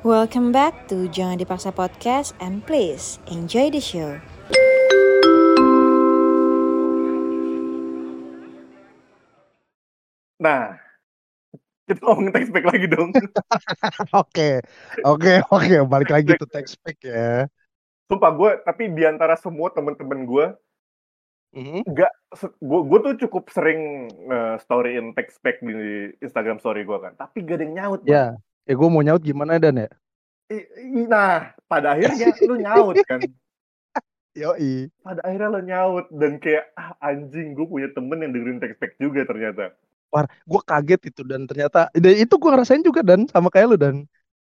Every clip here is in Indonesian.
Welcome back to Jangan Dipaksa Podcast and please enjoy the show. Nah, kita ngomongin text back lagi dong. Oke, oke, oke. Balik lagi tuh text pack ya. Sumpah gue, tapi di antara semua temen-temen gue, Mhm. nggak, gue gue tuh cukup sering uh, storyin text back di Instagram story gue kan, tapi gak ada yang nyaut. Ya, ya gue mau nyaut gimana dan ya? Nah, pada akhirnya lu nyaut kan. Yoi. Pada akhirnya lu nyaut dan kayak ah, anjing gue punya temen yang dengerin text back juga ternyata. Wah, gue kaget itu dan ternyata dan itu gue ngerasain juga dan sama kayak lu dan.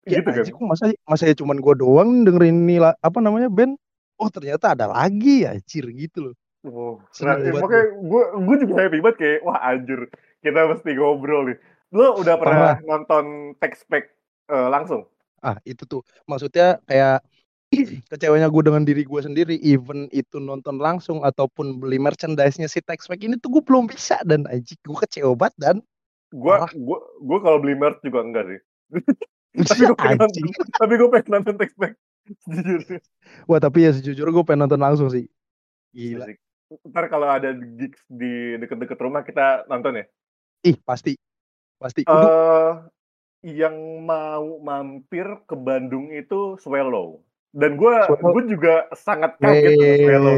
Ya, Gitu kan? anjing, masa masa ya cuman gue doang dengerin ini la- apa namanya band? Oh ternyata ada lagi ya, cir gitu loh. Oh, nah, banget makanya gue gue juga happy banget kayak wah anjir kita mesti ngobrol nih. Lo udah pernah nonton text back uh, langsung? Ah itu tuh maksudnya kayak kecewanya gue dengan diri gue sendiri, even itu nonton langsung ataupun beli merchandise-nya si Tex Pack ini tuh gue belum bisa dan anjing gue kecewa banget dan Gue gue gue kalau beli merch juga enggak sih. tapi gue pengen nonton, tapi gue pengen nonton back. Jujur. Wah tapi ya sejujurnya gue pengen nonton langsung sih. Gila. Ntar kalau ada gigs di deket-deket rumah kita nonton ya. Ih pasti. Pasti. Eh yang mau mampir ke Bandung itu Swallow. Dan gue gue juga sangat kaget sama Swallow.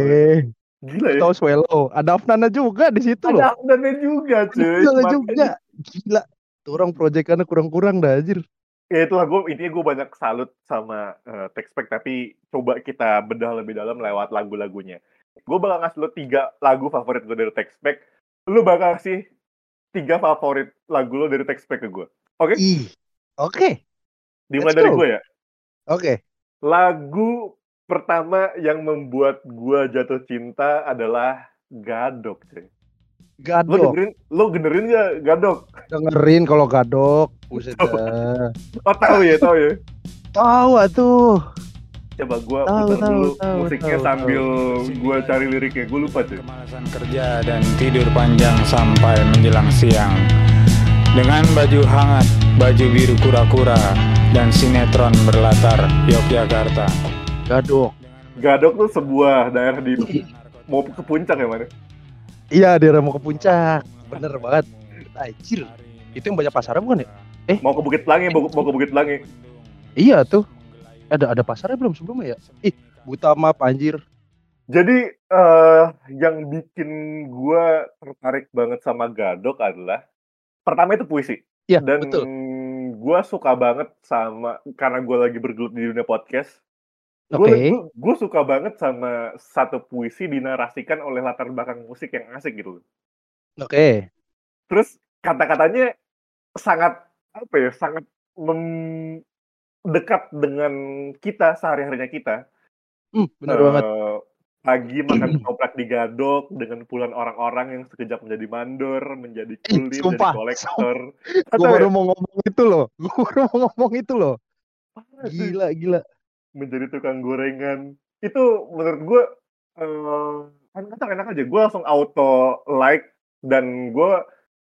Gila ya. Tahu Swallow. Ada Afnana juga di situ loh. Ada Afdannya juga cuy. Ada juga. Gila. Tuh orang proyekannya kurang-kurang dah anjir. Ya itulah gue intinya gue banyak salut sama uh, Textpack tapi coba kita bedah lebih dalam lewat lagu-lagunya. Gue bakal ngasih lo tiga lagu favorit gue dari Textpack. Lu bakal kasih tiga favorit lagu lo dari Textpack ke gue. Oke? Ih. Oke. Dimulai let's dari gue ya. Oke. Lagu pertama yang membuat gue jatuh cinta adalah Gadok. Cuy. Lo Gadok. dengerin, lo dengerin gak Gadok? Dengerin kalau gadok. Buset. Oh tahu ya, tahu ya. Tahu atuh. Coba gue Tahu, putar tahu, dulu tahu, musiknya tahu, sambil gue cari liriknya. Gue lupa cuy. Kemalasan kerja dan tidur panjang sampai menjelang siang Dengan baju hangat, baju biru kura-kura Dan sinetron berlatar Yogyakarta Gadok. Gadok tuh sebuah daerah di mau ke puncak ya mana? Iya dia mau ke puncak. Bener banget. Anjir. Itu yang banyak pasarnya bukan ya? Mau ke Bukit Pelangi, mau, mau ke Bukit Pelangi. Iya tuh. Ada ada pasarnya belum sebelumnya ya? Ih, buta map anjir. Jadi eh yang bikin gua tertarik banget sama Gadok adalah pertama itu puisi. Iya, Dan betul. gua suka banget sama karena gua lagi bergelut di dunia podcast. Oke. Gue gue suka banget sama satu puisi dinarasikan oleh latar belakang musik yang asik gitu. Oke. Terus kata-katanya sangat apa ya? Sangat mem- dekat dengan kita sehari-harinya kita. Hmm, bener Eh, banget. Pagi makan ketoprak di gadok dengan puluhan orang-orang yang sekejap menjadi mandor, menjadi Ih, kuli, menjadi kolektor. Gue Atau baru ya, mau ngomong itu loh. Gue baru mau ngomong itu loh. Gila, gila. menjadi tukang gorengan. Itu menurut gue eh kan enak aja. Gue langsung auto like dan gue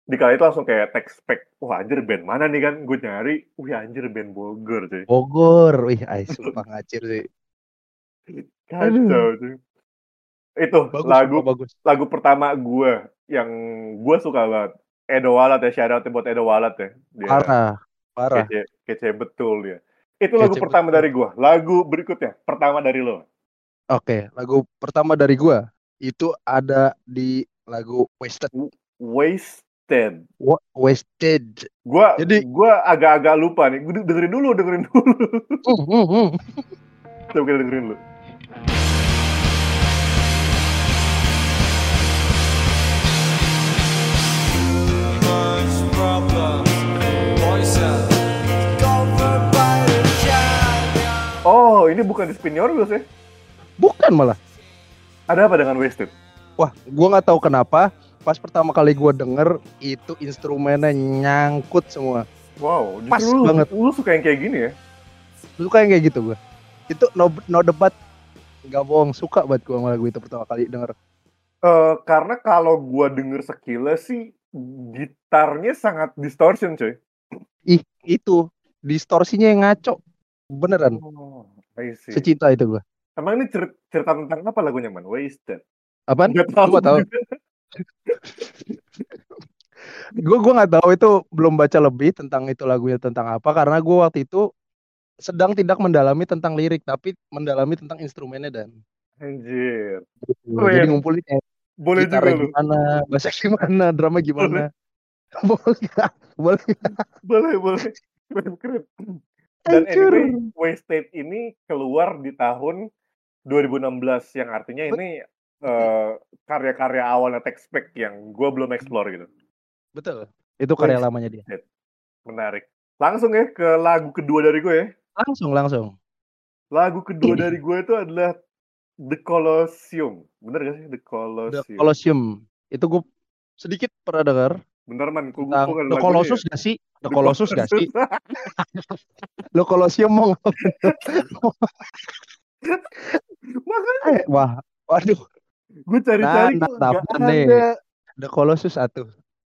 di kala itu langsung kayak text spec. Wah anjir band mana nih kan? Gue nyari. Wih anjir band Bogor cuy. Bogor. Wih, ay, sumpah ngacir sih. Kacau cuy. Itu Bagus, lagu bagus. lagu pertama gue yang gue suka banget. Edo Walat ya, shout out buat Edo Walat ya. Dia Parah, parah. kece, kece betul dia. Itu lagu Kece pertama betul. dari gue. Lagu berikutnya, pertama dari lo. Oke, lagu pertama dari gua itu ada di lagu Wasted. Wasted. Wa- Wasted. Gua Jadi- gua agak-agak lupa nih. Gua dengerin dulu, dengerin dulu. Hmm, hmm. Coba kita dengerin dulu. Oh, ini bukan di Spin Your Wheels ya? Bukan malah. Ada apa dengan Wasted? Wah, gua nggak tahu kenapa. Pas pertama kali gua denger itu instrumennya nyangkut semua. Wow, Pas lu, banget. lu suka yang kayak gini ya? Suka yang kayak gitu gua. Itu no, no debat. Gak bohong, suka banget gua sama lagu itu pertama kali denger. Eh, karena kalau gua denger sekilas sih gitarnya sangat distortion coy. Ih, itu distorsinya yang ngaco. Beneran, Oh, secinta itu gue. Emang ini cer- cerita tentang apa lagunya, man? Wasted. Apaan? Gak Gue tahu. gak tahu. Gue gue nggak tahu itu belum baca lebih tentang itu lagunya tentang apa karena gue waktu itu sedang tidak mendalami tentang lirik tapi mendalami tentang instrumennya dan Anjir. gitu. Keren. Jadi ngumpulin eh, Boleh juga lu. gimana, bass gimana, drama gimana. Boleh? Boleh? Boleh, boleh. Keren, keren. Dan Hancur. anyway, Wasted ini keluar di tahun 2016 yang artinya ini eh, karya-karya awalnya Textpack yang gue belum explore gitu. Betul. Itu karya Wih. lamanya dia. Menarik. Langsung ya ke lagu kedua dari gue ya. Langsung langsung. Lagu kedua dari gue itu adalah The Colosseum. Bener gak sih? The The Colosseum. Colosseum. Itu gue sedikit pernah dengar Bener man, gue bukan The lagunya Colossus ya. gak sih? The The Colossus gak sih? The Colosseum mau Makanya Eh, wah, waduh, gue cari-cari Nah, nah, nah, deh. ada The Colossus satu.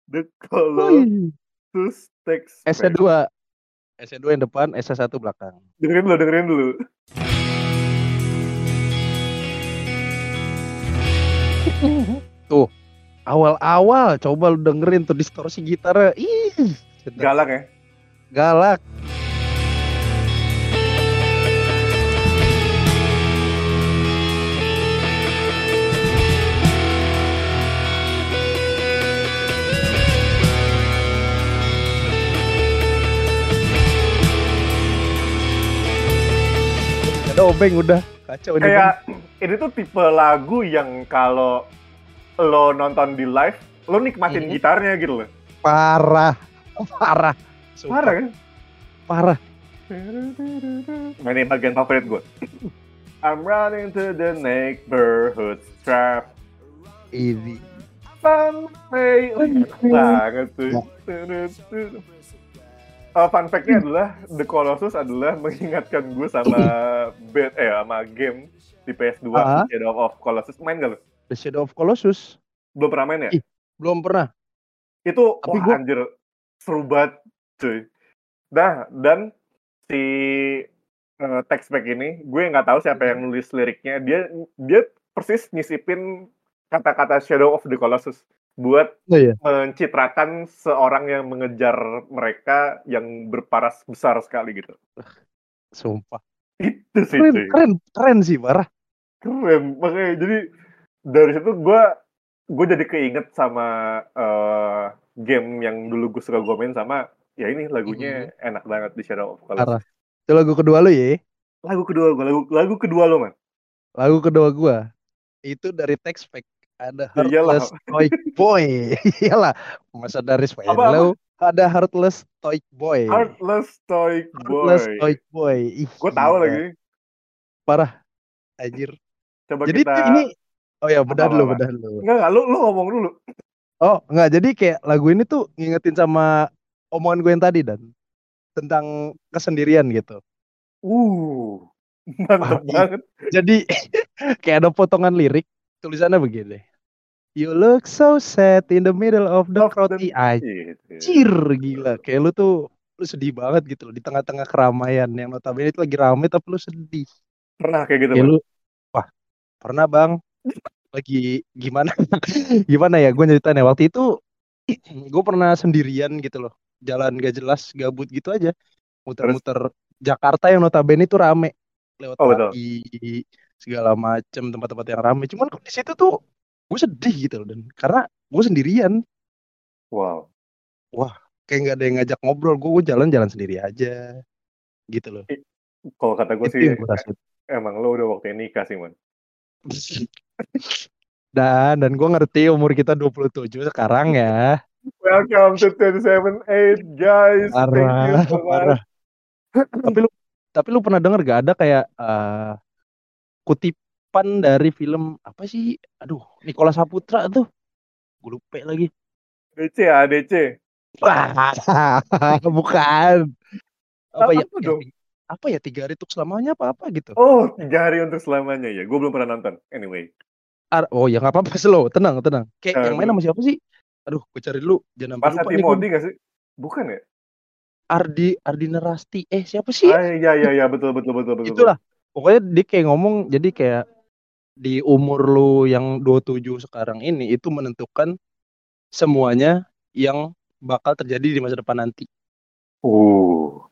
The. Colossus Text. S2. S2 yang depan, S1 belakang. Dengerin dulu, dengerin dulu. Tuh, awal-awal coba lu dengerin tuh distorsi gitarnya. Ih, Galak ya. galak. Obeng udah kacau ini. Kayak ini tuh tipe lagu yang kalau lo nonton di live, lo nikmatin Mhm. gitarnya gitu loh. Parah, parah, Sumpah, Parah kan? parah. Ini bagian favorit gue. I'm running to the neighborhood trap. Ini. Oh, enak banget tuh. Uh, fun fact-nya adalah The Colossus adalah mengingatkan gue sama band eh sama game di PS2 Ah. Shadow of Colossus. Main gak lo? The Shadow of Colossus Belum pernah main ya? Ih. belum pernah. Itu Tapi wah gua- anjir seru banget cuy. Nah, dan si uh, text pack ini gue nggak tahu siapa yang nulis liriknya. Dia dia persis nyisipin kata-kata Shadow of the Colossus buat Oh iya. mencitrakan seorang yang mengejar mereka yang berparas besar sekali gitu. Sumpah. Itu sih Keren, cuy. keren, keren sih, parah. Keren. Makanya jadi dari situ gue gue jadi keinget sama eh, game yang dulu gue suka gue main sama ya ini lagunya enak banget di Shadow of Colossus. Itu lagu kedua lu ya. Lagu kedua gue, lagu lagu kedua lo man. Lagu kedua gua itu dari Text Pack ada Ya iyalah. Heartless Toy Boy. Iyalah, masa dari? Hello ada Heartless Toy Boy. Heartless Toy Heartless Boy. Toy Boy. Gue tahu lagi. Parah. Anjir. Coba Jadi kita. ini Oh ya, bedah dulu, bedah dulu. Enggak, enggak, lu, lu ngomong dulu. Oh, enggak. Jadi kayak lagu ini tuh ngingetin sama omongan gue yang tadi dan tentang kesendirian gitu. Uh, mantap banget. Jadi kayak ada potongan lirik tulisannya begini. You look so sad in the middle of the crowd. Ih, anjir Gitu. gila. Kayak lu tuh lu sedih banget gitu loh di tengah-tengah keramaian yang notabene itu lagi rame tapi lu sedih. Pernah kayak gitu, Kayak Man? lu wah, pernah Bang lagi gimana gimana ya gue nyeritain ya waktu itu gue pernah sendirian gitu loh jalan gak jelas gabut gitu aja muter-muter Jakarta yang notabene itu rame lewat Oh, betul. Segala macem tempat-tempat yang rame cuman di situ tuh gue sedih gitu loh dan karena gue sendirian Wow. kayak nggak ada yang ngajak ngobrol gue jalan-jalan sendiri aja gitu loh Kalau kata gue sih, rasain emang lo udah waktunya nikah sih, Man. dan dan gue ngerti umur kita 27 sekarang ya Welcome to 278, guys. Thank you parah so much. parah tapi lu tapi lu pernah denger gak ada kayak eh, kutipan dari film apa sih aduh Nikola Saputra tuh gue lupa lagi DC ya, DC. Bukan apa ya Apa dong? apa ya tiga hari untuk selamanya apa apa gitu Oh, tiga hari untuk selamanya ya. Gue belum pernah nonton. Anyway. Ar- oh ya nggak apa-apa slow tenang tenang kayak yang main sama siapa sih aduh gue cari dulu jangan sampai lupa nih. Timothy gak sih? Bukan ya? Ardi Ardi Nerasti eh siapa sih Ah, iya iya iya betul betul betul betul. itulah pokoknya dia kayak ngomong jadi kayak di umur lu yang 27 sekarang ini itu menentukan semuanya yang bakal terjadi di masa depan nanti Uh.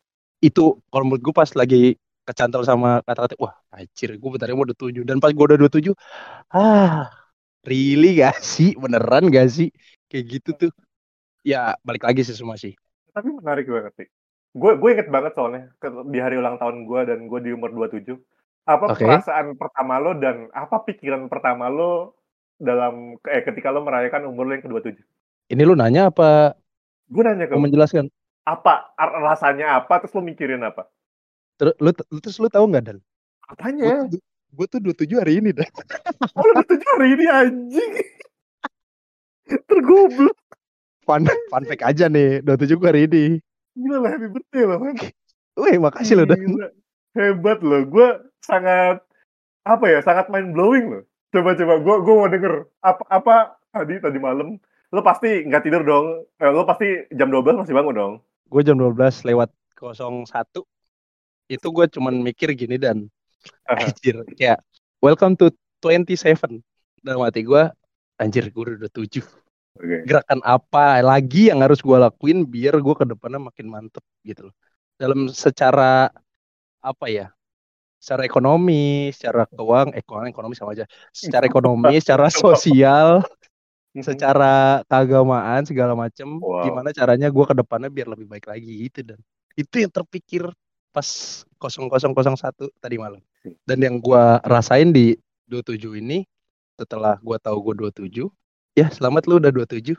itu kalau menurut gue pas lagi kecantol sama kata-kata wah anjir gue bentar mau 27 dan pas gue udah 27 ah really gak sih beneran gak sih kayak gitu tuh ya balik lagi sih semua sih Tapi menarik banget sih. Gue gue inget banget soalnya di hari ulang tahun gue dan gue di umur 27. Apa Oke. perasaan pertama lo dan apa pikiran pertama lo dalam eh ketika lo merayakan umur lo yang ke-27? ini lu nanya apa Gue nanya ke lo, menjelaskan apa rasanya apa terus lo mikirin apa? terus lu, lu terus lu tahu nggak dan Apanya? gue tuh 27 hari ini dan Oh, lo 27 hari ini anjing. Tergoblok. fun fun fact aja nih 27 gue hari ini Gila lah happy birthday loh man. Wih, makasih loh dan. Hebat loh. Gue sangat apa ya? Sangat mind blowing loh. Coba coba gue gue mau denger apa apa tadi tadi malam lo pasti nggak tidur dong. Eh, lo pasti jam 12 masih bangun dong. gue jam 12 lewat 01 itu gue cuman mikir gini dan Aha. anjir kayak welcome to 27 dalam hati gue anjir gue udah 7 Oke. gerakan apa lagi yang harus gue lakuin biar gue ke depannya makin mantep gitu loh dalam secara apa ya secara ekonomi secara keuangan eh keuangan ekonomi sama aja. Secara ekonomi. secara sosial secara keagamaan segala macem Wow. gimana caranya gue ke depannya biar lebih baik lagi gitu dan. Itu yang terpikir pas 0001 tadi malam. Dan yang gue rasain di 27 ini setelah gue tahu gue 27 ya selamat lu udah 27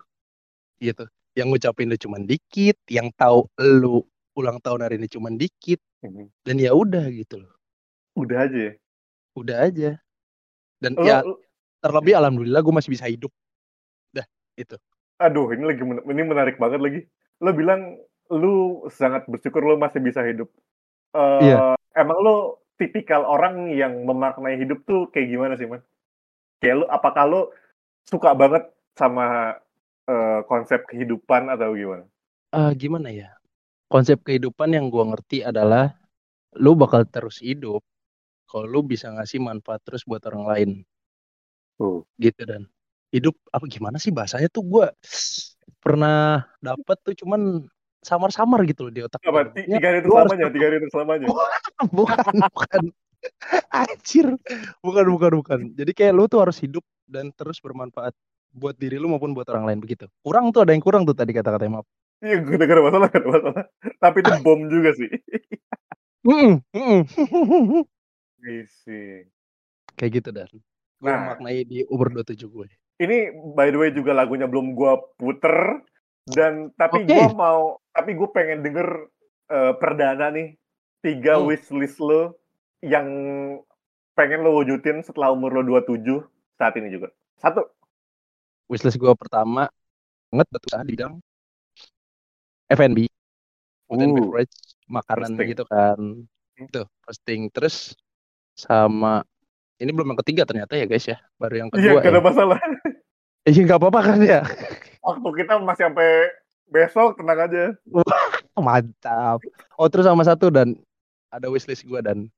gitu. Yang ngucapin lu cuman dikit yang tahu lu ulang tahun hari ini cuman dikit dan ya udah gitu loh Udah aja ya. udah aja dan Lo, ya lo- terlebih alhamdulillah gue masih bisa hidup aduh ini lagi men- ini menarik banget lagi. Lo bilang lu sangat bersyukur lo masih bisa hidup. Eh, Iya. Emang lo tipikal orang yang memaknai hidup tuh kayak gimana sih man? Kayak lo apakah lo suka banget sama eh, konsep kehidupan atau gimana? Ah gimana ya konsep kehidupan yang gue ngerti adalah lu bakal terus hidup kalau lu bisa ngasih manfaat terus buat orang lain Tuh. gitu dan hidup apa gimana sih bahasanya tuh gue pernah dapat tuh cuman samar-samar gitu loh di otak Apa? Ya, Tiga hari selamanya, tiga hari itu selamanya. bukan bukan anjir bukan bukan bukan jadi kayak lu tuh harus hidup dan terus bermanfaat buat diri lu maupun buat orang lain begitu kurang tuh ada yang kurang tuh tadi kata-katanya maaf Iya, gue gak ada masalah, gak ada masalah. Tapi itu bom juga sih. Isi. kayak gitu dan gue Nah. maknai di umur 27 gue Ini by the way juga lagunya belum gua puter dan tapi Oke. gua mau tapi gue pengen denger eh, perdana nih tiga Hmm. wishlist lo yang pengen lo wujudin setelah umur lo 27 saat ini juga. Satu. wishlist gue pertama banget betul di bidang F&B food and Uh, beverage makanan gitu kan Hmm. itu first thing terus sama ini belum yang ketiga ternyata ya guys ya. Baru yang Iya, kedua gak ada ya. masalah. iya nggak apa-apa kan ya? Waktu kita masih sampai besok, tenang aja. mantap. Oh terus sama satu dan. Ada wishlist gue dan.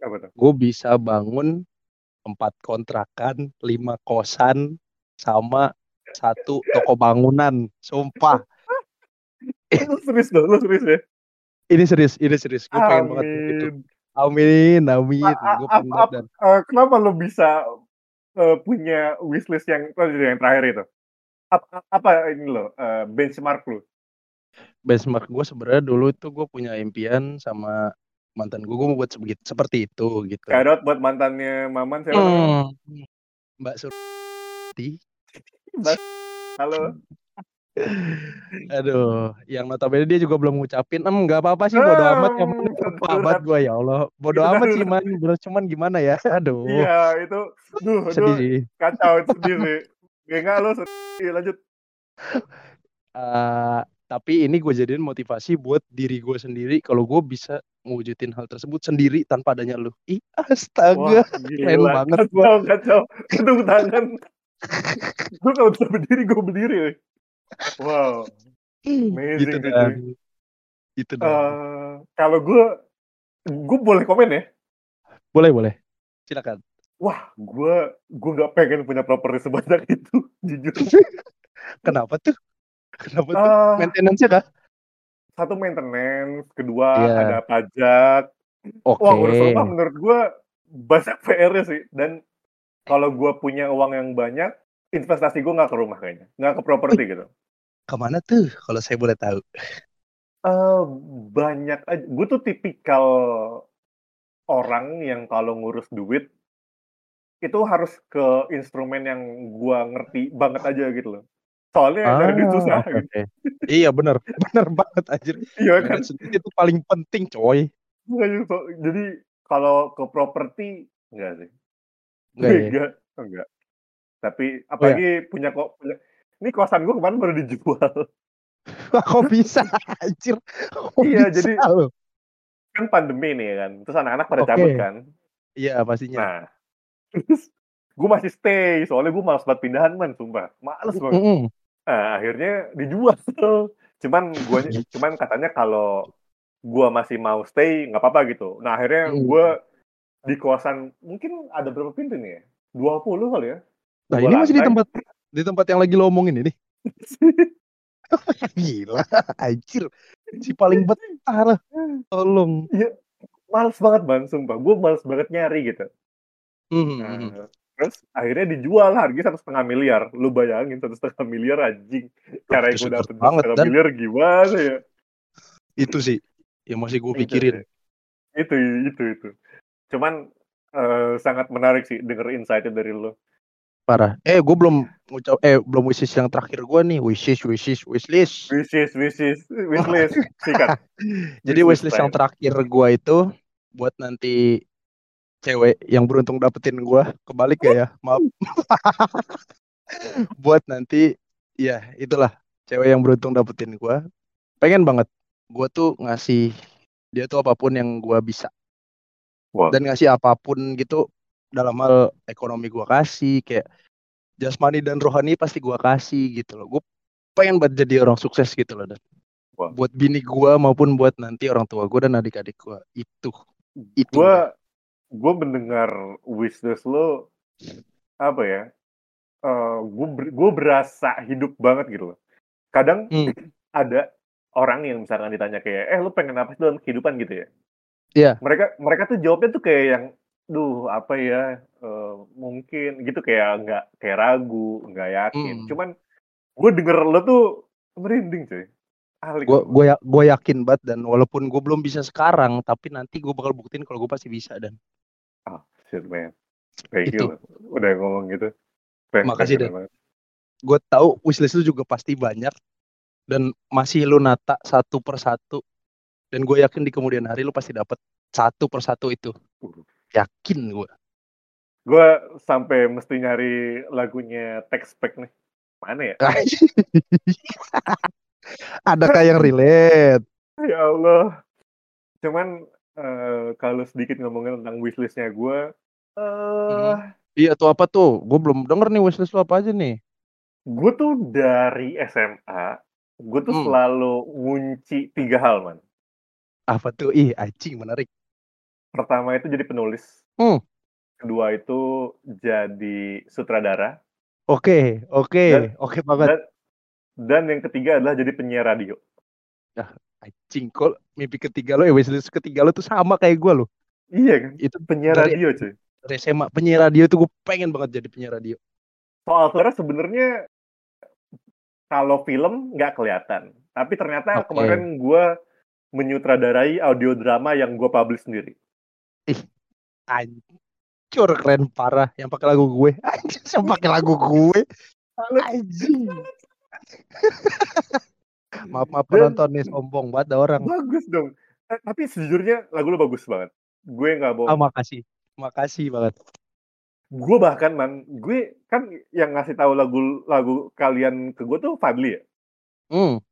Apa tuh? gue bisa bangun empat kontrakan lima kosan sama satu toko bangunan. Sumpah. Lo serius dong, lo serius ya? ini serius ini serius. Gue pengen banget begitu Amin. amin A- a- ap- dan eh, kenapa lo bisa eh, punya wishlist yang oh, yang terakhir itu? Apa, apa ini lo eh, benchmark lo? benchmark gue sebenarnya dulu tuh gue punya impian sama mantan gue gue mau buat sebegitu seperti itu gitu out buat mantannya Maman siapa? Hmm. Mbak Surti Halo. Aduh yang notabene dia juga belum ngucapin em nggak apa-apa sih bodo amat yang Hmm, penting darurat. amat gue ya Allah bodo amat sih man cuman gimana ya aduh Iya itu, duh, sedih duh, sih kacau itu sedih sih. Ya enggak lo sedih, lanjut. Eh, tapi ini gue jadiin motivasi buat diri gue sendiri kalau gue bisa mewujudin hal tersebut sendiri tanpa adanya lu ih astaga Wah, keren banget Kacau, kacau. Kedung tangan. gue kalau bisa berdiri, gue berdiri. Wow. Amazing gitu sih, dan Itu. Eh, kalau gue, gue boleh komen ya? Boleh, boleh. Silakan. Wah, gue gue nggak pengen punya properti sebanyak itu, jujur. Kenapa tuh? Kenapa tuh? Ah, Maintenance-nya kah? satu maintenance, kedua Iya. ada pajak. Oke. Wah, ngurus rumah menurut gue banyak PR-nya sih. Dan kalau gue punya uang yang banyak, investasi gue nggak ke rumah kayaknya, nggak ke properti gitu. Ke mana tuh? Kalau saya boleh tahu. Eh, banyak aja. Gue tuh tipikal orang yang kalau ngurus duit itu harus ke instrumen yang gua ngerti banget aja gitu loh. Soalnya dari duit susah. Ah, oke, gitu. Iya bener, bener banget anjir. Iya kan? Itu paling penting coy. Makanya so- Jadi kalau ke properti enggak sih. Enggak ya? Enggak, enggak. Tapi apalagi punya kok punya ini kosan gua kemarin baru dijual. Wah, kok bisa anjir? Kok Iya, bisa jadi- loh? Kan pandemi nih ya kan. Terus anak-anak pada Oke. cabut kan. Iya pastinya. Nah, terus gue masih stay soalnya gue malas banget pindahan man sumpah males banget Mm-mm. nah, akhirnya dijual cuman gua cuman katanya kalau gua masih mau stay nggak apa-apa gitu nah akhirnya Mm. gua di kosan mungkin ada berapa pintu nih ya 20 kali ya Nah ini masih di tempat di tempat yang lagi lo omongin ini. Gila, anjir. Si paling betah lah. Tolong. males banget man sumpah gue males banget nyari gitu Mhm, Nah, mhm. terus akhirnya dijual harganya satu setengah miliar lu bayangin satu setengah miliar anjing cara itu gue dapet banget, setengah Dan. miliar gimana ya Itu sih yang masih gue Itu pikirin. sih. itu itu itu cuman eh, sangat menarik sih denger insight dari lo Parah. Eh, gue belum ngucap eh belum wishes yang terakhir gue nih. Wishes, wishes, wishlist. wishes wishes wishlist sikat Jadi Wishlist wishlist yang terakhir gue itu buat nanti cewek yang beruntung dapetin gue kebalik gak ya? Maaf. buat nanti ya itulah cewek yang beruntung dapetin gue. Pengen banget gue tuh ngasih dia tuh apa pun yang gue bisa Wah. dan ngasih apa pun gitu dalam hal ekonomi gue kasih kayak jasmani dan rohani pasti gue kasih gitu loh. Gue pengen banget jadi orang sukses gitu loh dan Wah. buat bini gue maupun buat nanti orang tua gue dan adik-adik gue itu itu gue gue mendengar wishlist lo apa ya gue gue berasa hidup banget gitu loh kadang Hmm. ada orang yang misalkan ditanya kayak eh lu pengen apa sih dalam kehidupan gitu ya Iya. mereka mereka tuh jawabnya tuh kayak yang duh apa ya eh, mungkin gitu kayak nggak kayak ragu nggak yakin Hmm. cuman gue denger lo tuh merinding cuy gue gue ya, gue yakin banget dan walaupun gue belum bisa sekarang tapi nanti gue bakal buktiin kalau gue pasti bisa dan Ah, shit man. Thank Itu. you. Udah ngomong gitu. Keren, Makasih, Dan. gue tahu wishlist lu juga pasti banyak dan masih lu nata satu persatu dan gue yakin di kemudian hari lu pasti dapet satu persatu itu Uh. Yakin gue Gue sampai mesti nyari lagunya Text Pack nih. Mana ya? adakah yang relate Ya Allah. Cuman eh, kalau sedikit ngomongin tentang wishlistnya gue, eh iya tuh apa tuh gue belum denger nih wishlist lu apa aja nih gue tuh dari SMA, gue tuh Hmm. selalu ngunci tiga hal man. apa tuh ih anjing menarik Pertama itu jadi penulis. Hmm. Kedua itu jadi sutradara. oke oke Dan- oke banget Dan, dan yang ketiga adalah jadi penyiar radio. anjing kok mimpi ketiga lo ya wishlist ketiga lo tuh sama kayak gue lo Iya kan? itu Penyiar Dari- radio cuy. dari SMA penyiar radio tuh gue pengen banget jadi penyiar radio soal suara sebenarnya kalau film nggak kelihatan tapi ternyata Oke. kemarin gue menyutradarai audio drama yang gue publish sendiri Hancur keren parah yang pakai lagu gue. Anjir, yang pakai lagu gue. Anjing. maaf maaf penonton nih sombong banget ada orang. bagus dong Eh, tapi sejujurnya lagu lo bagus banget gue nggak Ah, bohong makasih. Makasih banget. gue bahkan man gue kan yang ngasih tahu lagu lagu kalian ke gue tuh Fadli ya Hmm.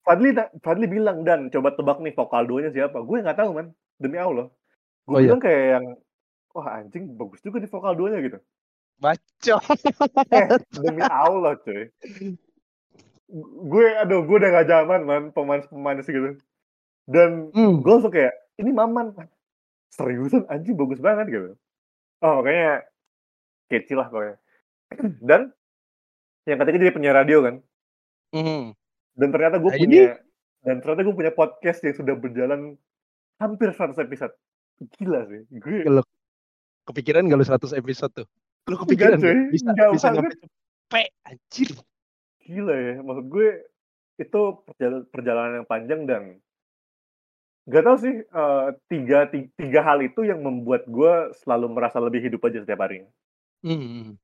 Fadli Fadli bilang dan coba tebak nih vokal duonya siapa gue nggak tahu man demi Allah gue Oh, iya. bilang kayak yang wah anjing bagus juga di vokal duonya gitu Baca. eh demi Allah cuy gue aduh gue udah gak zaman man pemanis pemanis gitu Dan Hmm. gue langsung kayak, ini Maman. Seriusan anjing bagus banget gitu. Oh kayaknya kecil lah pokoknya. Dan yang ketiga jadi penyiar radio kan. Hmm. Dan ternyata gue Nah, punya ini- dan ternyata gue punya podcast yang sudah berjalan hampir 100 episode. Gila sih. Gue Gila. Kepikiran gak lu 100 episode tuh? Lu kepikiran Enggak, gak? cuy. Bisa, Enggak bisa nyampe cepet, anjir. gila ya. Maksud gue itu perjalanan, perjalanan yang panjang dan gak tau sih eh, tiga, tiga tiga hal itu yang membuat gue selalu merasa lebih hidup aja setiap hari. Hmm.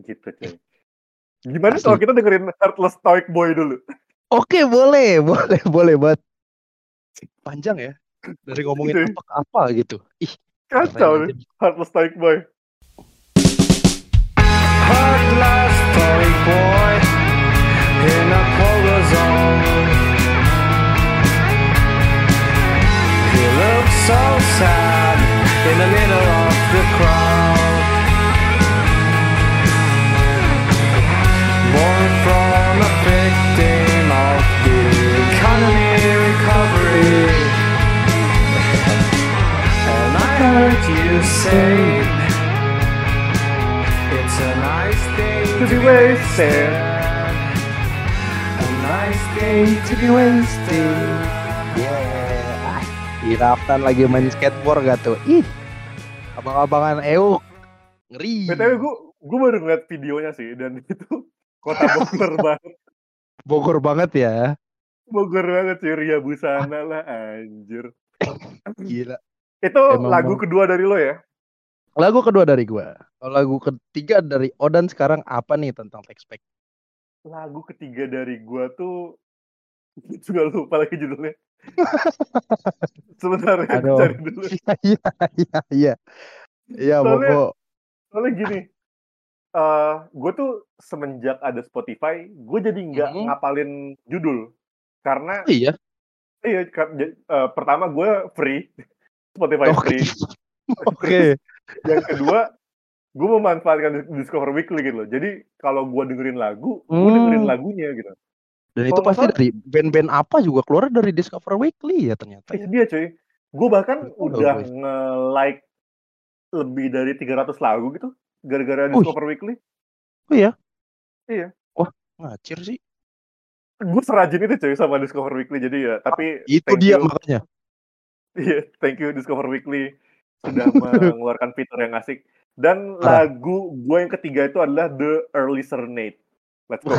Gitu cuy. Gimana Asli. kalau kita dengerin Heartless Stoic Boy dulu? Oke, boleh, boleh, boleh banget. Panjang ya. Dari ngomongin Gitu ya. apa ke apa gitu. Ih, Kacau nih, aja. Heartless Stoic Boy. Heartless toy boy in a pogo zone. He looks so sad in the middle of the crowd. You say it's a nice day To be wasted. A nice day to be wasted. yeah. Iraftan lagi main skateboard gak tuh? Ih, abang-abangan euk. Ngeri. BTW gue gue baru ngeliat videonya sih dan itu kota Bogor banget. Bogor banget ya. Bogor banget sih Ria Busana lah anjir. Gila. Itu Emang lagu bang- kedua dari lo ya? Lagu kedua dari gua. Kalau lagu ketiga dari Odan sekarang apa nih tentang Textpack? Lagu ketiga dari gua tuh juga lupa lagi judulnya. Sebentar ya, cari dulu. Iya, iya, iya. Iya, Bobo. Soalnya gini, eh gue tuh semenjak ada Spotify, gue jadi nggak Mhm. ngapalin judul. Karena, Oh, iya. iya, eh, pertama gue free, Spotify Oke. free. Oke. Yang kedua, gue memanfaatkan Dis- Discover Weekly gitu loh. Jadi kalau gue dengerin lagu, gue Hmm. dengerin lagunya gitu. Dan itu Kalau nggak pasti dari band-band apa juga keluar dari Discover Weekly ya ternyata. Itu dia cuy. Gue bahkan Betul, udah nge-like lebih dari 300 lagu gitu. Gara-gara. Discover Weekly. Oh iya? Iya. Wah, ngacir sih. Gue serajin itu cuy sama Discover Weekly. Jadi ya, tapi Itu thank dia you. makanya. Iya, thank you Discover Weekly sudah mengeluarkan fitur yang asik. Dan Parah. lagu gue yang ketiga itu adalah The Early Serenade. Let's go.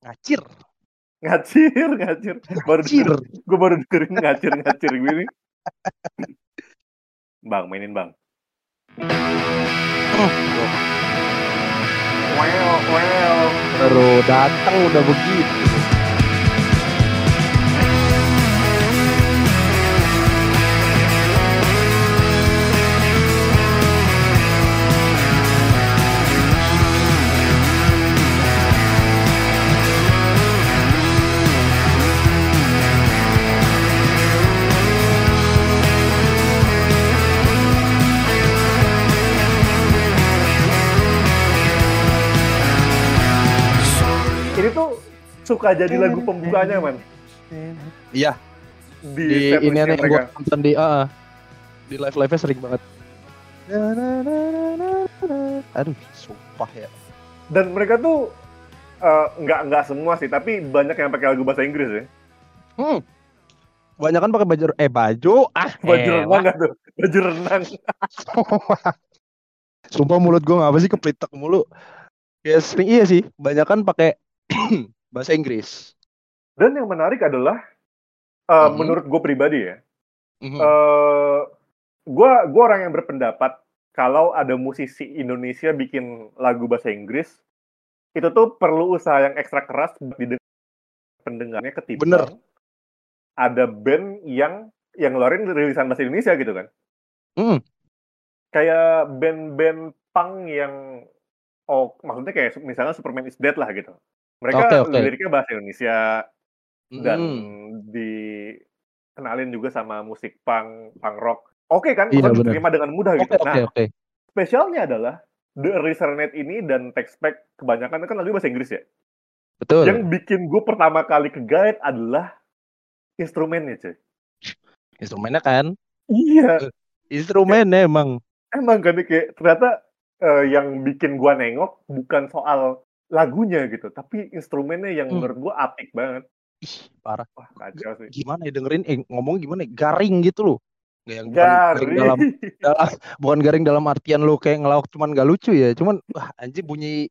Ngacir. Ngacir, ngacir. Baru Ngacir. gue baru dengerin ngacir-ngacir gini. Bang, mainin bang. Oh, Well, well. baru datang udah begitu. Suka jadi lagu pembukanya, man. Iya, Di, di ini yang gue nonton di ah, di live live nya sering banget. Aduh, sumpah ya. Dan mereka tuh eh, nggak nggak semua sih, tapi banyak yang pakai lagu bahasa Inggris ya. Hmm. Banyak kan pakai baju eh baju ah Baju elah. renang nggak tuh? Baju renang. Sumpah mulut gue ngapa sih keplitek mulu. Ya sering iya sih, banyak kan pakai bahasa Inggris. Dan yang menarik adalah, eh, Mhm. menurut gue pribadi ya, Mhm. eh gua gua orang yang berpendapat kalau ada musisi Indonesia bikin lagu bahasa Inggris itu tuh perlu usaha yang ekstra keras didengar pendengarnya ketimbang Bener. ada band yang yang ngeluarin rilisan bahasa Indonesia gitu kan Hmm. kayak band-band punk yang oh maksudnya kayak misalnya Superman is Dead lah gitu mereka Oke, oke. liriknya bahasa Indonesia dan Hmm. dikenalin juga sama musik punk punk rock oke kan Iya, bener. diterima dengan mudah Oke gitu oke nah oke. spesialnya adalah The Resernet ini dan Textpack kebanyakan kan lagu bahasa Inggris ya Betul. yang bikin gue pertama kali ke guide adalah instrumennya cuy. Instrumennya kan, Iya, instrumennya emang. emang kan kayak ternyata eh, yang bikin gua nengok bukan soal lagunya gitu, tapi instrumennya yang Hmm. menurut gua apik banget. Ih, parah. Wah, kacau sih. Gimana ya dengerin, eh ngomong gimana ya, garing gitu loh. Nggak yang garing Garing. dalam, dalam, bukan garing dalam artian lo kayak ngelawak cuman gak lucu ya. Cuman, wah anjing bunyi,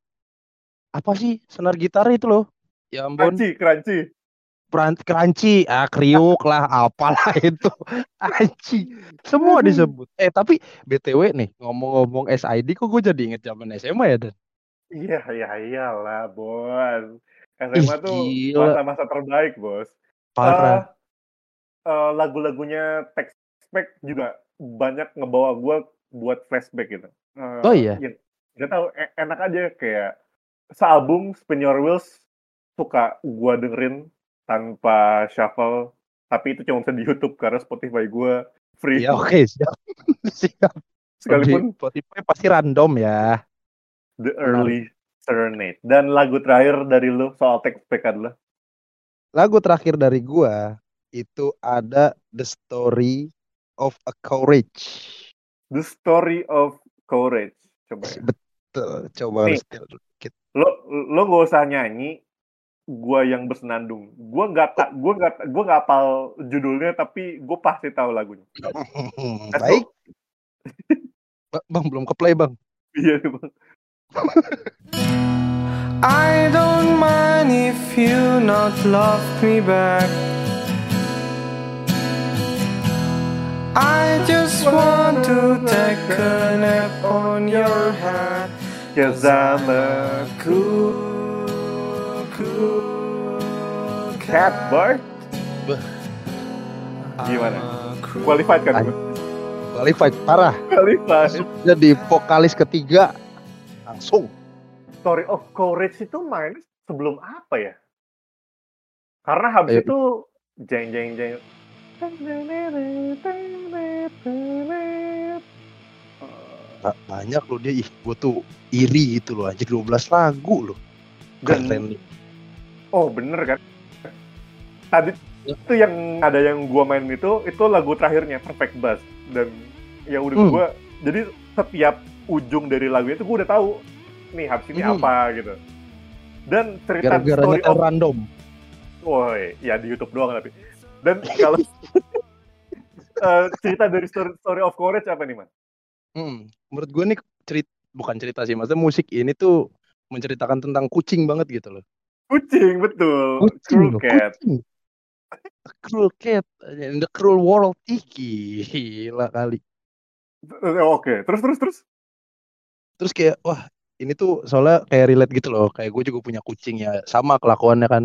apa sih, senar gitar itu loh. Ya ampun. Crunchy, crunchy. Peran crunchy, ah kriuk lah, apalah itu. Anjing. Semua disebut. Eh tapi BTW nih, ngomong-ngomong SID kok gue jadi inget zaman SMA ya, Dan? Iya, iya, iyalah, bos. Ih, SMA tuh gila. masa-masa terbaik, bos. Parah. Eh, eh, lagu-lagunya Textback juga banyak ngebawa gua buat flashback gitu. Eh, Oh iya? ya, Gak tau, e- enak aja kayak sealbum Spin Your Wheels suka gua dengerin tanpa shuffle, tapi itu cuma bisa di YouTube karena Spotify gua free. Ya oke, siap. siap. Sekalipun Spotify pasti random ya. The Early Serenade. Dan lagu terakhir dari lu soal Textback adalah Lagu terakhir dari gua itu ada The Story of a Courage. The Story of Courage. Coba ya. Betul, coba Nih. dikit. Lo lo gak usah nyanyi, gua yang bersenandung. Gua nggak tak, gua nggak, gua nggak apal judulnya, tapi gue pasti tahu lagunya. Baik, Ba- Bang belum ke play, Bang. Iya bang. I don't mind if you not love me back. I just want to take a nap on your head. Cause I'm a cool, cool cat boy. Gimana? Qualified kan? Qualified parah. Qualified. Jadi vokalis ketiga langsung. Story of Courage itu main sebelum apa ya? Karena habis Ayo. itu jeng jeng jeng. Ba- Banyak loh dia, ih gue tuh iri gitu loh anjir 12 lagu loh. Dan Keren. Oh bener kan? Tadi Ya. itu yang ada yang gua main itu itu lagu terakhirnya Perfect Buzz dan ya udah Hmm. gua jadi setiap ujung dari lagu itu gua udah tahu nih habis ini Hmm. apa gitu. Dan cerita Gara-gara story of random. Woi, ya di YouTube doang tapi. Dan kalau eh, cerita dari story, story of courage apa nih man? Hmm, menurut gue nih cerita bukan cerita sih, maksudnya musik ini tuh menceritakan tentang kucing banget gitu loh. Kucing betul. Kucing Cruel loh, cat. kucing. A cruel cat in the cruel world Iki gila kali. Eh, Oke, terus terus terus. Terus kayak wah ini tuh soalnya kayak relate gitu loh. Kayak gue juga punya kucing ya sama kelakuannya kan.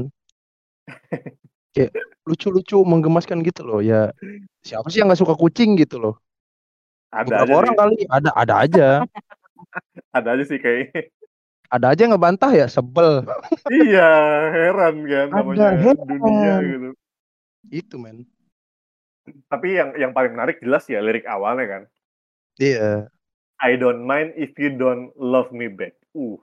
Kayak lucu-lucu menggemaskan gitu loh ya. Siapa sih yang nggak suka kucing gitu loh? Ada Beberapa aja orang sih, kali ada ada aja. ada aja sih kayak. Ada aja yang ngebantah ya sebel. iya, heran kan Ada, namanya heran. dunia gitu. Itu men. Tapi yang yang paling menarik jelas ya lirik awalnya kan. Iya. I don't mind if you don't love me back. Uh.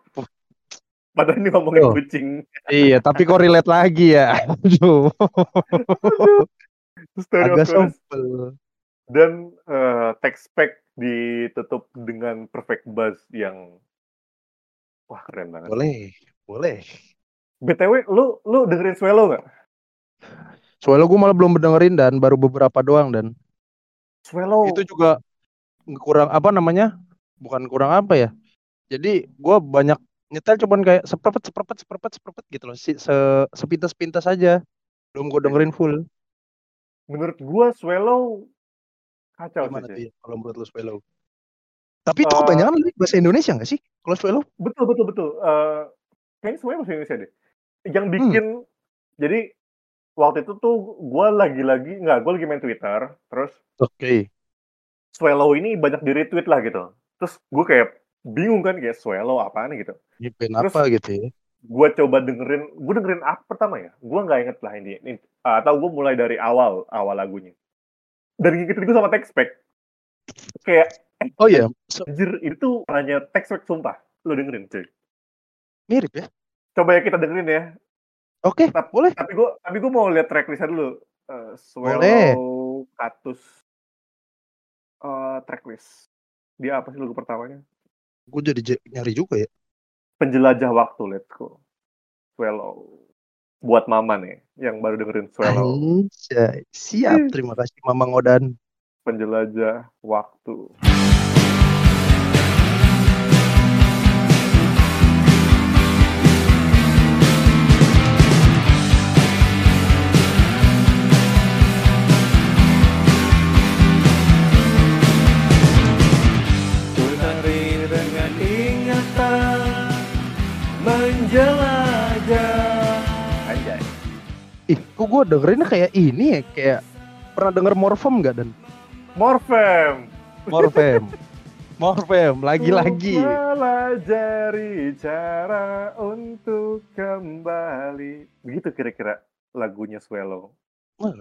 Padahal ini ngomongin Oh. kucing. Iya, tapi kok relate lagi ya? Aduh. Story Agak sebel. Dan eh, text pack ditutup dengan perfect buzz yang wah keren banget. Boleh, boleh. BTW lu lu dengerin Swallow nggak? Soalnya gue malah belum mendengerin dan baru beberapa doang dan Swallow itu juga kurang apa namanya? Bukan kurang apa ya? Jadi gue banyak nyetel cuman kayak seperempat seperempat seperempat seperempat gitu loh. Si, se, sepintas pintas aja. Belum gue dengerin full. menurut gua Swallow kacau Gimana sih. ya kalau menurut lu Swallow? Tapi itu Eh, kebanyakan lirik bahasa Indonesia gak sih? Kalau Swallow? Betul betul betul. Eh kayaknya semuanya bahasa Indonesia deh. Yang Hmm. bikin jadi waktu itu tuh gua lagi-lagi nggak, gua lagi main Twitter, terus Oke. Swallow ini banyak di retweet lah gitu. Terus gue kayak bingung kan kayak Swallow apaan gitu. Terus- apa gitu ya? Gue coba dengerin, gue dengerin apa pertama ya? Gue nggak inget lah ini. ini atau gue mulai dari awal awal lagunya. Dan ngikutin gue sama text pack. Kayak Oh iya, so- anjir itu hanya text pack sumpah. Lo dengerin cuy. mirip ya. Coba ya kita dengerin ya. Oke, Tap- boleh. Tapi gue tapi gue mau lihat tracklistnya dulu. eh, Boleh. Swallow Katus eh tracklist. Dia apa sih lagu pertamanya? Gue jadi nyari juga ya. Penjelajah waktu, let's go. Swallow. Buat mama nih yang baru dengerin Swallow. Anjay. Siap, terima kasih Mamang Odan. Penjelajah waktu. Menjelajah Anjay. Ih, kok gue dengerinnya kayak ini ya, kayak pernah denger Morfem gak dan? Morfem. Morfem. Morfem, lagi-lagi. Pelajari cara untuk kembali. Begitu kira-kira lagunya Swallow. Wah,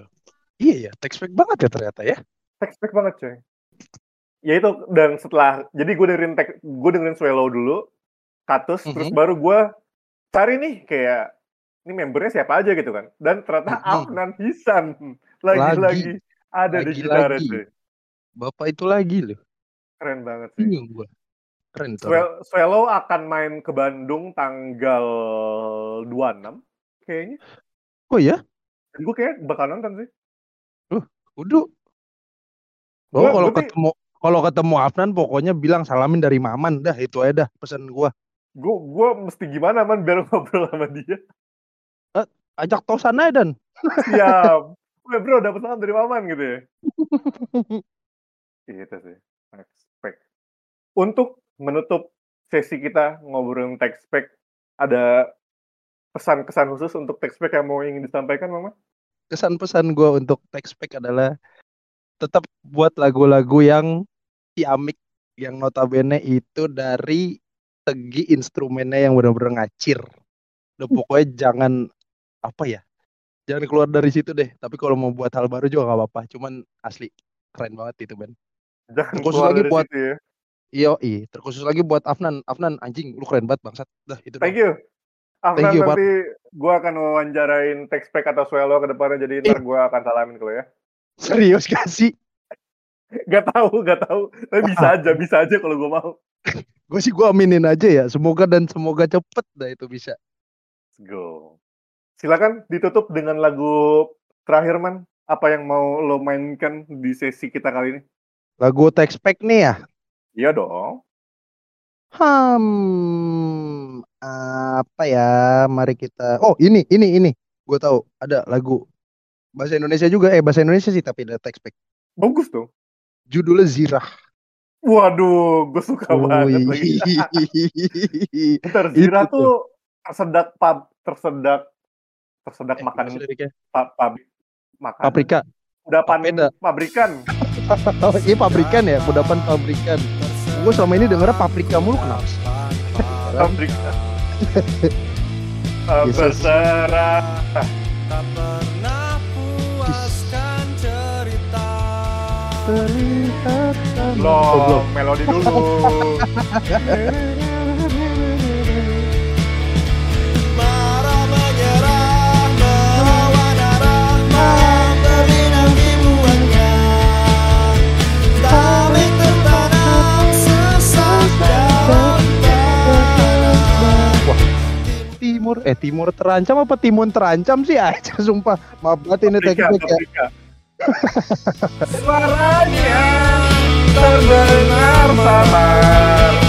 Iya ya, text back banget ya ternyata ya. Text banget coy. Ya itu dan setelah jadi gue dengerin tek, gue dengerin Swallow dulu, Katus, terus Mhm. baru gue cari nih kayak ini membernya siapa aja gitu kan. Dan ternyata. Afnan Hisan lagi-lagi ada di gitar Lagi-lagi. itu. Bapak itu lagi loh. Keren banget sih. Bingung gue. Keren. Swell- Swallow akan main ke Bandung tanggal 26 kayaknya. Oh ya? Dan gue kayak bakal nonton sih. Udah. Oh, Gua- kalau gua ketemu kalau ketemu Afnan pokoknya bilang salamin dari Maman dah itu aja dah pesan gua. Gue gue mesti gimana man biar ngobrol sama dia. Ajak tosan aja dan. Siap. Weh bro dapat salam dari Maman gitu ya. Gitu sih. Textpack. Untuk menutup sesi kita ngobrolin Textpack, ada pesan-kesan khusus untuk Textpack yang mau ingin disampaikan Mama? Kesan-pesan gua untuk pack adalah tetap buat lagu-lagu yang ciamik yang notabene itu dari segi instrumennya yang benar-benar ngacir. Udah pokoknya jangan apa ya? Jangan keluar dari situ deh. Tapi kalau mau buat hal baru juga nggak apa-apa. Cuman asli keren banget itu Ben. Jangan Khusus keluar lagi buat- situ ya. Iya, terkhusus lagi buat Afnan. Afnan anjing, lu keren banget bangsat. Dah itu Thank doang. you. Afnan Thank you, nanti gue akan wawancarain Textpack atau Swallow ke depannya, jadi ntar gue akan salamin kalau ya. Serius gak sih? Gak tahu, gak tahu. Tapi bisa aja, bisa aja kalau gue mau. Gue sih gue aminin aja ya. Semoga dan semoga cepet dah itu bisa. Let's go. Silakan ditutup dengan lagu terakhir man. Apa yang mau lo mainkan di sesi kita kali ini? Lagu text pack nih ya. Iya dong. Hmm, apa ya? Mari kita. Oh ini, ini, ini. Gue tahu ada lagu bahasa Indonesia juga. Eh bahasa Indonesia sih tapi ada text pack. Bagus tuh. Judulnya Zirah. Waduh, gue suka banget lagi. Itu tuh tersedak pub, tersedak tersedak Eh, makan pa- pabrik makan Paprika. kudapan Papeda. pabrikan iya pabrikan ya, kudapan pabrikan. Gue selama ini dengernya paprika mulu kenapa Yesus. berserah belum. belum melodi dulu. Timur eh timur terancam apa timun terancam sih? Aja sumpah. Maaf banget ini teknik ya. suaranya terdengar samar